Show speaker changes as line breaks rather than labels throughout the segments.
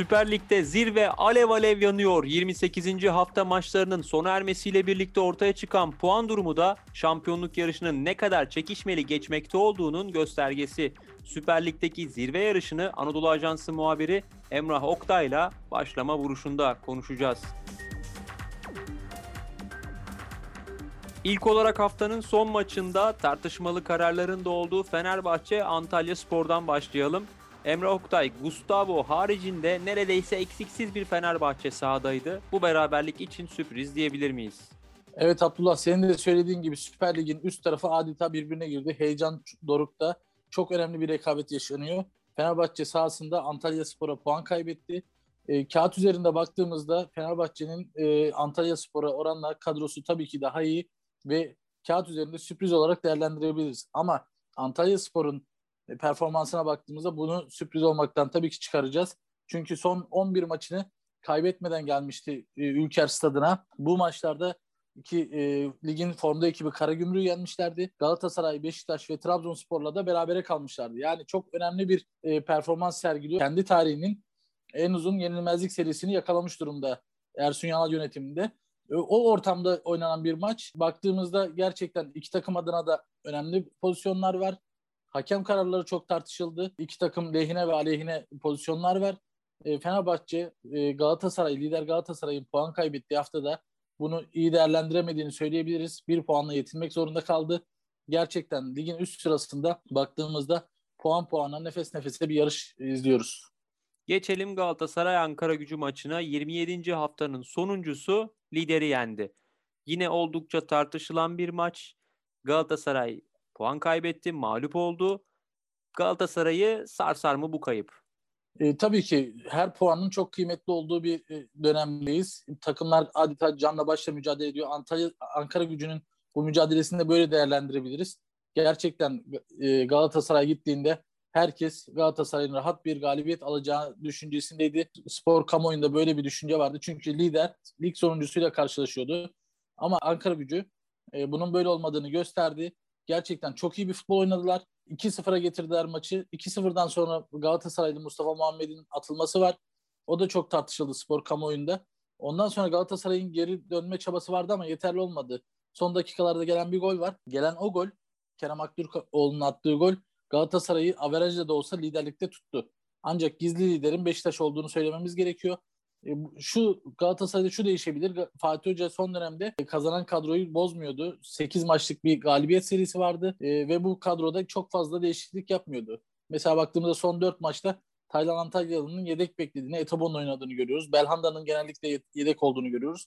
Süper Lig'de zirve alev alev yanıyor. 28. hafta maçlarının sona ermesiyle birlikte ortaya çıkan puan durumu da şampiyonluk yarışının ne kadar çekişmeli geçmekte olduğunun göstergesi. Süper Lig'deki zirve yarışını Anadolu Ajansı muhabiri Emrah Oktay'la başlama vuruşunda konuşacağız. İlk olarak haftanın son maçında tartışmalı kararların da olduğu Fenerbahçe Antalya Spor'dan başlayalım. Emre Oktay, Gustavo haricinde neredeyse eksiksiz bir Fenerbahçe sahadaydı. Bu beraberlik için sürpriz diyebilir miyiz?
Evet Abdullah senin de söylediğin gibi Süper Lig'in üst tarafı adeta birbirine girdi. Heyecan dorukta. Çok önemli bir rekabet yaşanıyor. Fenerbahçe sahasında Antalya Spor'a puan kaybetti. E, kağıt üzerinde baktığımızda Fenerbahçe'nin e, Antalya Spor'a oranla kadrosu tabii ki daha iyi ve kağıt üzerinde sürpriz olarak değerlendirebiliriz. Ama Antalya Spor'un performansına baktığımızda bunu sürpriz olmaktan tabii ki çıkaracağız. Çünkü son 11 maçını kaybetmeden gelmişti e, Ülker Stadı'na. Bu maçlarda iki e, ligin formda ekibi Karagümrük'ü yenmişlerdi. Galatasaray, Beşiktaş ve Trabzonspor'la da berabere kalmışlardı. Yani çok önemli bir e, performans sergiliyor. Kendi tarihinin en uzun yenilmezlik serisini yakalamış durumda Ersun Yanal yönetiminde. E, o ortamda oynanan bir maç. Baktığımızda gerçekten iki takım adına da önemli pozisyonlar var. Hakem kararları çok tartışıldı. İki takım lehine ve aleyhine pozisyonlar var. E, Fenerbahçe, e, Galatasaray, lider Galatasaray'ın puan kaybettiği haftada bunu iyi değerlendiremediğini söyleyebiliriz. Bir puanla yetinmek zorunda kaldı. Gerçekten ligin üst sırasında baktığımızda puan puana nefes nefese bir yarış izliyoruz.
Geçelim Galatasaray Ankara gücü maçına 27. haftanın sonuncusu lideri yendi. Yine oldukça tartışılan bir maç. Galatasaray puan kaybetti, mağlup oldu. Galatasaray'ı sarsar mı bu kayıp?
E, tabii ki her puanın çok kıymetli olduğu bir e, dönemdeyiz. Takımlar adeta canla başla mücadele ediyor. Antalya Ankara Gücü'nün bu mücadelesini de böyle değerlendirebiliriz. Gerçekten e, Galatasaray gittiğinde herkes Galatasaray'ın rahat bir galibiyet alacağı düşüncesindeydi. Spor kamuoyunda böyle bir düşünce vardı. Çünkü lider lig sonuncusuyla karşılaşıyordu. Ama Ankara Gücü e, bunun böyle olmadığını gösterdi. Gerçekten çok iyi bir futbol oynadılar. 2-0'a getirdiler maçı. 2-0'dan sonra Galatasaraylı Mustafa Muhammed'in atılması var. O da çok tartışıldı spor kamuoyunda. Ondan sonra Galatasaray'ın geri dönme çabası vardı ama yeterli olmadı. Son dakikalarda gelen bir gol var. Gelen o gol, Kerem Aktürkoğlu'nun attığı gol Galatasaray'ı averajla da olsa liderlikte tuttu. Ancak gizli liderin Beşiktaş olduğunu söylememiz gerekiyor. E, şu Galatasaray'da şu değişebilir. Fatih Hoca son dönemde kazanan kadroyu bozmuyordu. 8 maçlık bir galibiyet serisi vardı e, ve bu kadroda çok fazla değişiklik yapmıyordu. Mesela baktığımızda son 4 maçta Taylan Antalyalı'nın yedek beklediğini, Etabon'un oynadığını görüyoruz. Belhanda'nın genellikle yedek olduğunu görüyoruz.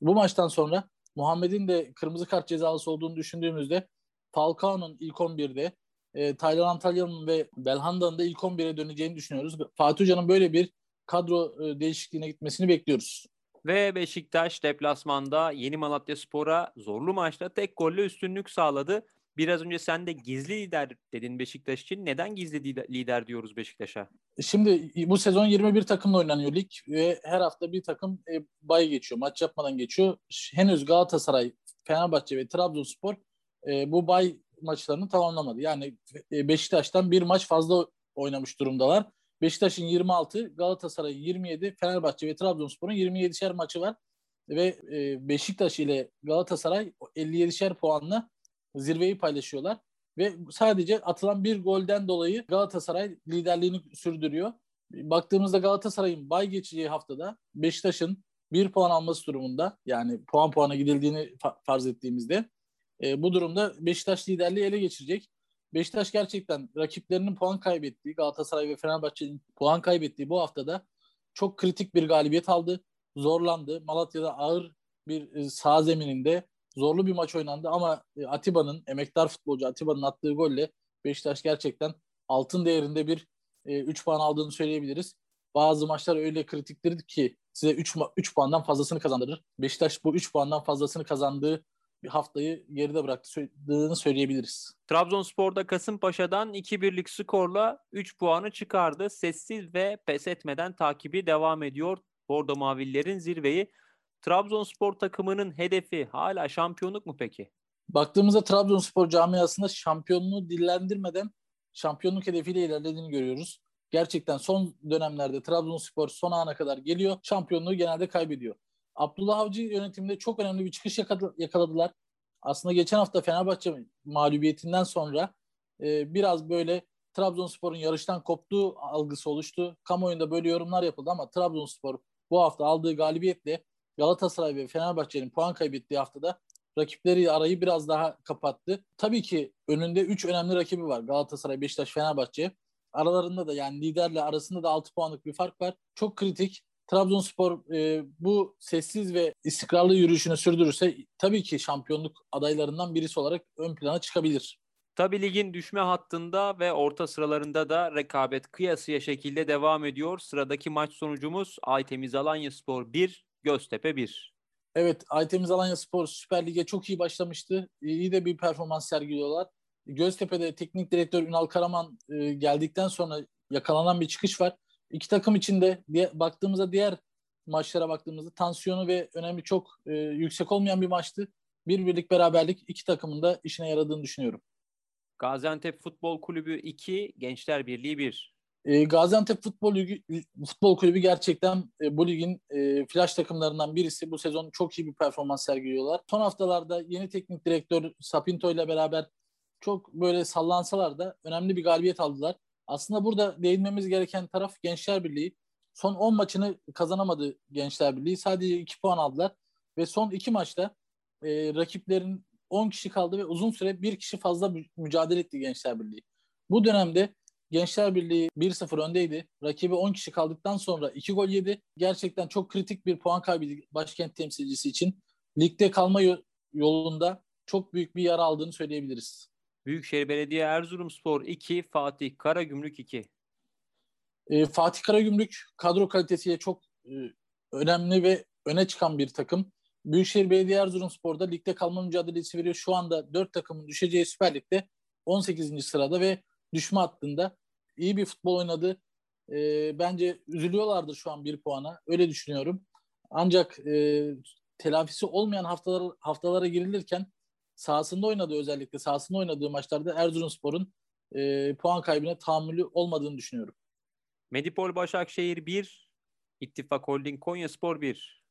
Bu maçtan sonra Muhammed'in de kırmızı kart cezalısı olduğunu düşündüğümüzde Falcao'nun ilk 11'de, e, Taylan Antalyalı'nın ve Belhanda'nın da ilk 11'e döneceğini düşünüyoruz. Fatih Hoca'nın böyle bir kadro e, değişikliğine gitmesini bekliyoruz.
Ve Beşiktaş deplasmanda Yeni Malatya Spor'a zorlu maçta tek golle üstünlük sağladı. Biraz önce sen de gizli lider dedin Beşiktaş için. Neden gizli lider diyoruz Beşiktaş'a?
Şimdi bu sezon 21 takımla oynanıyor lig ve her hafta bir takım e, bay geçiyor. Maç yapmadan geçiyor. Henüz Galatasaray, Fenerbahçe ve Trabzonspor e, bu bay maçlarını tamamlamadı. Yani e, Beşiktaş'tan bir maç fazla oynamış durumdalar. Beşiktaş'ın 26, Galatasaray'ın 27, Fenerbahçe ve Trabzonspor'un 27'şer maçı var. Ve e, Beşiktaş ile Galatasaray 57'şer puanla zirveyi paylaşıyorlar. Ve sadece atılan bir golden dolayı Galatasaray liderliğini sürdürüyor. Baktığımızda Galatasaray'ın bay geçeceği haftada Beşiktaş'ın bir puan alması durumunda yani puan puana gidildiğini farz ettiğimizde e, bu durumda Beşiktaş liderliği ele geçirecek. Beşiktaş gerçekten rakiplerinin puan kaybettiği, Galatasaray ve Fenerbahçe'nin puan kaybettiği bu haftada çok kritik bir galibiyet aldı. Zorlandı. Malatya'da ağır bir e, sağ zemininde zorlu bir maç oynandı ama e, Atiba'nın, emektar futbolcu Atiba'nın attığı golle Beşiktaş gerçekten altın değerinde bir 3 e, puan aldığını söyleyebiliriz. Bazı maçlar öyle kritiktir ki size 3 3 puandan fazlasını kazandırır. Beşiktaş bu 3 puandan fazlasını kazandığı bir haftayı geride bıraktığını söyleyebiliriz.
Trabzonspor'da Kasımpaşa'dan 2-1'lik skorla 3 puanı çıkardı. Sessiz ve pes etmeden takibi devam ediyor. Bordo Mavillerin zirveyi. Trabzonspor takımının hedefi hala şampiyonluk mu peki?
Baktığımızda Trabzonspor camiasında şampiyonluğu dillendirmeden şampiyonluk hedefiyle ilerlediğini görüyoruz. gerçekten son dönemlerde Trabzonspor son ana kadar geliyor. Şampiyonluğu genelde kaybediyor. Abdullah Avcı yönetiminde çok önemli bir çıkış yakaladılar. Aslında geçen hafta Fenerbahçe mağlubiyetinden sonra e, biraz böyle Trabzonspor'un yarıştan koptuğu algısı oluştu. Kamuoyunda böyle yorumlar yapıldı ama Trabzonspor bu hafta aldığı galibiyetle Galatasaray ve Fenerbahçe'nin puan kaybettiği haftada rakipleri arayı biraz daha kapattı. Tabii ki önünde 3 önemli rakibi var. Galatasaray, Beşiktaş, Fenerbahçe. Aralarında da yani liderle arasında da 6 puanlık bir fark var. Çok kritik. Trabzonspor e, bu sessiz ve istikrarlı yürüyüşünü sürdürürse tabii ki şampiyonluk adaylarından birisi olarak ön plana çıkabilir.
Tabi ligin düşme hattında ve orta sıralarında da rekabet kıyasıya şekilde devam ediyor. Sıradaki maç sonucumuz Aytemiz Alanya Spor 1, Göztepe 1.
Evet, Aytemiz Alanya Spor Süper Lig'e çok iyi başlamıştı. İyi de bir performans sergiliyorlar. Göztepe'de teknik direktör Ünal Karaman e, geldikten sonra yakalanan bir çıkış var. İki takım içinde diye, baktığımızda diğer maçlara baktığımızda tansiyonu ve önemi çok e, yüksek olmayan bir maçtı. Bir birlik beraberlik iki takımın da işine yaradığını düşünüyorum.
Gaziantep Futbol Kulübü 2, Gençler Birliği 1.
E, Gaziantep Futbol, Ligi, Futbol Kulübü gerçekten e, bu ligin e, flash takımlarından birisi. Bu sezon çok iyi bir performans sergiliyorlar. Son haftalarda yeni teknik direktör Sapinto ile beraber çok böyle sallansalar da önemli bir galibiyet aldılar. Aslında burada değinmemiz gereken taraf Gençler Birliği. Son 10 maçını kazanamadı Gençler Birliği. Sadece 2 puan aldılar. Ve son 2 maçta e, rakiplerin 10 kişi kaldı ve uzun süre bir kişi fazla mücadele etti Gençler Birliği. Bu dönemde Gençler Birliği 1-0 öndeydi. Rakibi 10 kişi kaldıktan sonra 2 gol yedi. Gerçekten çok kritik bir puan kaybı başkent temsilcisi için. Ligde kalma yolunda çok büyük bir yara aldığını söyleyebiliriz.
Büyükşehir Belediye Erzurumspor 2, Fatih Karagümrük 2.
E, Fatih Karagümrük kadro kalitesiyle çok e, önemli ve öne çıkan bir takım. Büyükşehir Belediye Erzurumspor'da ligde kalma mücadelesi veriyor. Şu anda 4 takımın düşeceği Süper Lig'de 18. sırada ve düşme hattında iyi bir futbol oynadı. E, bence üzülüyorlardır şu an bir puana. Öyle düşünüyorum. Ancak e, telafisi olmayan haftalar, haftalara girilirken sahasında oynadığı özellikle sahasında oynadığı maçlarda Erzurumspor'un e, puan kaybına tahammülü olmadığını düşünüyorum.
Medipol Başakşehir 1, İttifak Holding Konyaspor 1.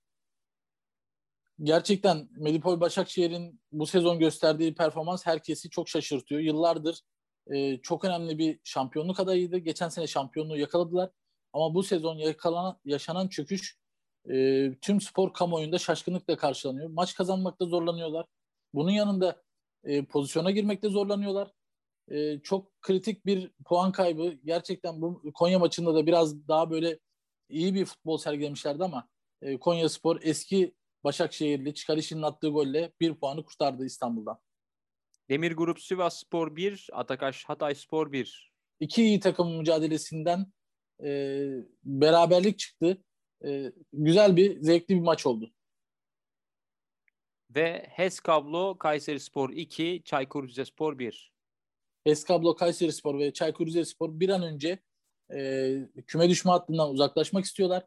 Gerçekten Medipol Başakşehir'in bu sezon gösterdiği performans herkesi çok şaşırtıyor. Yıllardır e, çok önemli bir şampiyonluk adayıydı. Geçen sene şampiyonluğu yakaladılar. Ama bu sezon yakalanan, yaşanan çöküş e, tüm spor kamuoyunda şaşkınlıkla karşılanıyor. Maç kazanmakta zorlanıyorlar. Bunun yanında e, pozisyona girmekte zorlanıyorlar. E, çok kritik bir puan kaybı. Gerçekten bu Konya maçında da biraz daha böyle iyi bir futbol sergilemişlerdi ama e, Konya Spor eski Başakşehirli Çıkariş'in attığı golle bir puanı kurtardı İstanbul'dan.
Demir Grup Sivas Spor 1, Atakaş Hatay Spor 1.
İki iyi takım mücadelesinden e, beraberlik çıktı. E, güzel bir, zevkli bir maç oldu.
Ve HES Kablo Kayseri Spor 2, Çaykur Rizespor 1.
HES Kablo Kayseri Spor ve Çaykur Rizespor bir an önce e, küme düşme hattından uzaklaşmak istiyorlar.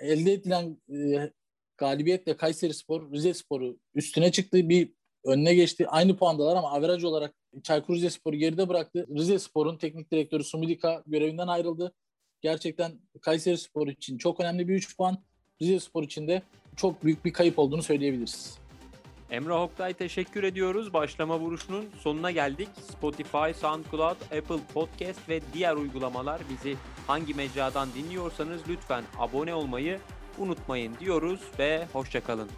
Elde edilen e, galibiyetle Kayseri Spor Rize Spor'u üstüne çıktı. Bir önüne geçti. Aynı puandalar ama averaj olarak Çaykur Rizespor'u geride bıraktı. Rize Spor'un teknik direktörü Sumidika görevinden ayrıldı. Gerçekten Kayseri Spor için çok önemli bir 3 puan. Rize Spor için de çok büyük bir kayıp olduğunu söyleyebiliriz.
Emrah Oktay teşekkür ediyoruz. Başlama vuruşunun sonuna geldik. Spotify, SoundCloud, Apple Podcast ve diğer uygulamalar bizi hangi mecradan dinliyorsanız lütfen abone olmayı unutmayın diyoruz ve hoşçakalın.